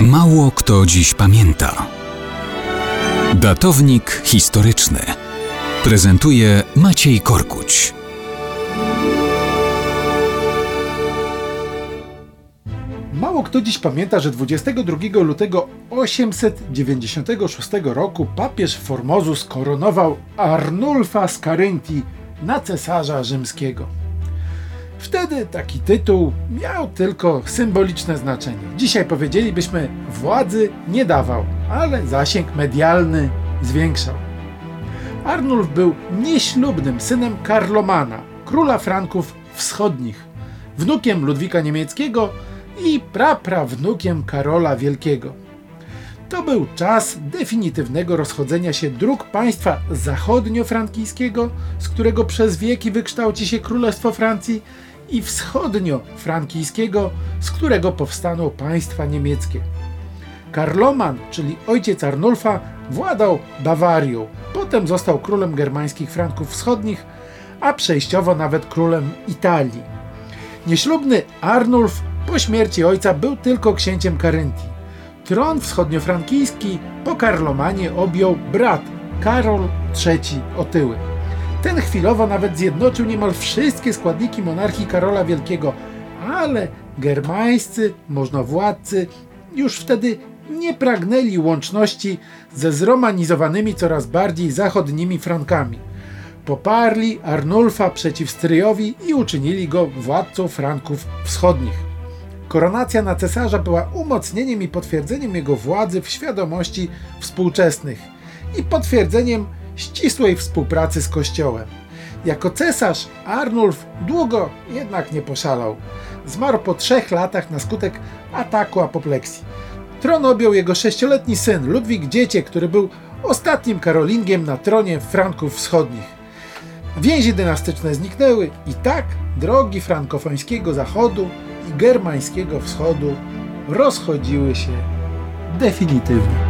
Mało kto dziś pamięta. Datownik historyczny prezentuje Maciej Korkuć. Mało kto dziś pamięta, że 22 lutego 896 roku papież Formozus koronował Arnulfa z Caryntii na cesarza rzymskiego. Wtedy taki tytuł miał tylko symboliczne znaczenie. Dzisiaj powiedzielibyśmy, władzy nie dawał, ale zasięg medialny zwiększał. Arnulf był nieślubnym synem Karlomana, króla Franków wschodnich, wnukiem Ludwika Niemieckiego i praprawnukiem Karola Wielkiego. To był czas definitywnego rozchodzenia się dróg państwa zachodnio-frankijskiego, z którego przez wieki wykształci się Królestwo Francji, i wschodnio-frankijskiego, z którego powstaną państwa niemieckie. Karloman, czyli ojciec Arnulfa, władał Bawarią, potem został królem germańskich Franków Wschodnich, a przejściowo nawet królem Italii. Nieślubny Arnulf po śmierci ojca był tylko księciem Karyntii. Tron wschodniofrankijski po Karlomanie objął brat Karol III Otyły. Ten chwilowo nawet zjednoczył niemal wszystkie składniki monarchii Karola Wielkiego, ale germańscy możnowładcy już wtedy nie pragnęli łączności ze zromanizowanymi coraz bardziej zachodnimi Frankami. Poparli Arnulfa przeciw stryjowi i uczynili go władcą Franków wschodnich. Koronacja na cesarza była umocnieniem i potwierdzeniem jego władzy w świadomości współczesnych i potwierdzeniem ścisłej współpracy z Kościołem. Jako cesarz Arnulf długo jednak nie poszalał. Zmarł po trzech latach na skutek ataku apopleksji. Tron objął jego sześcioletni syn Ludwik Dziecię, który był ostatnim Karolingiem na tronie Franków Wschodnich. Więzi dynastyczne zniknęły i tak drogi frankofońskiego zachodu i germańskiego wschodu rozchodziły się definitywnie.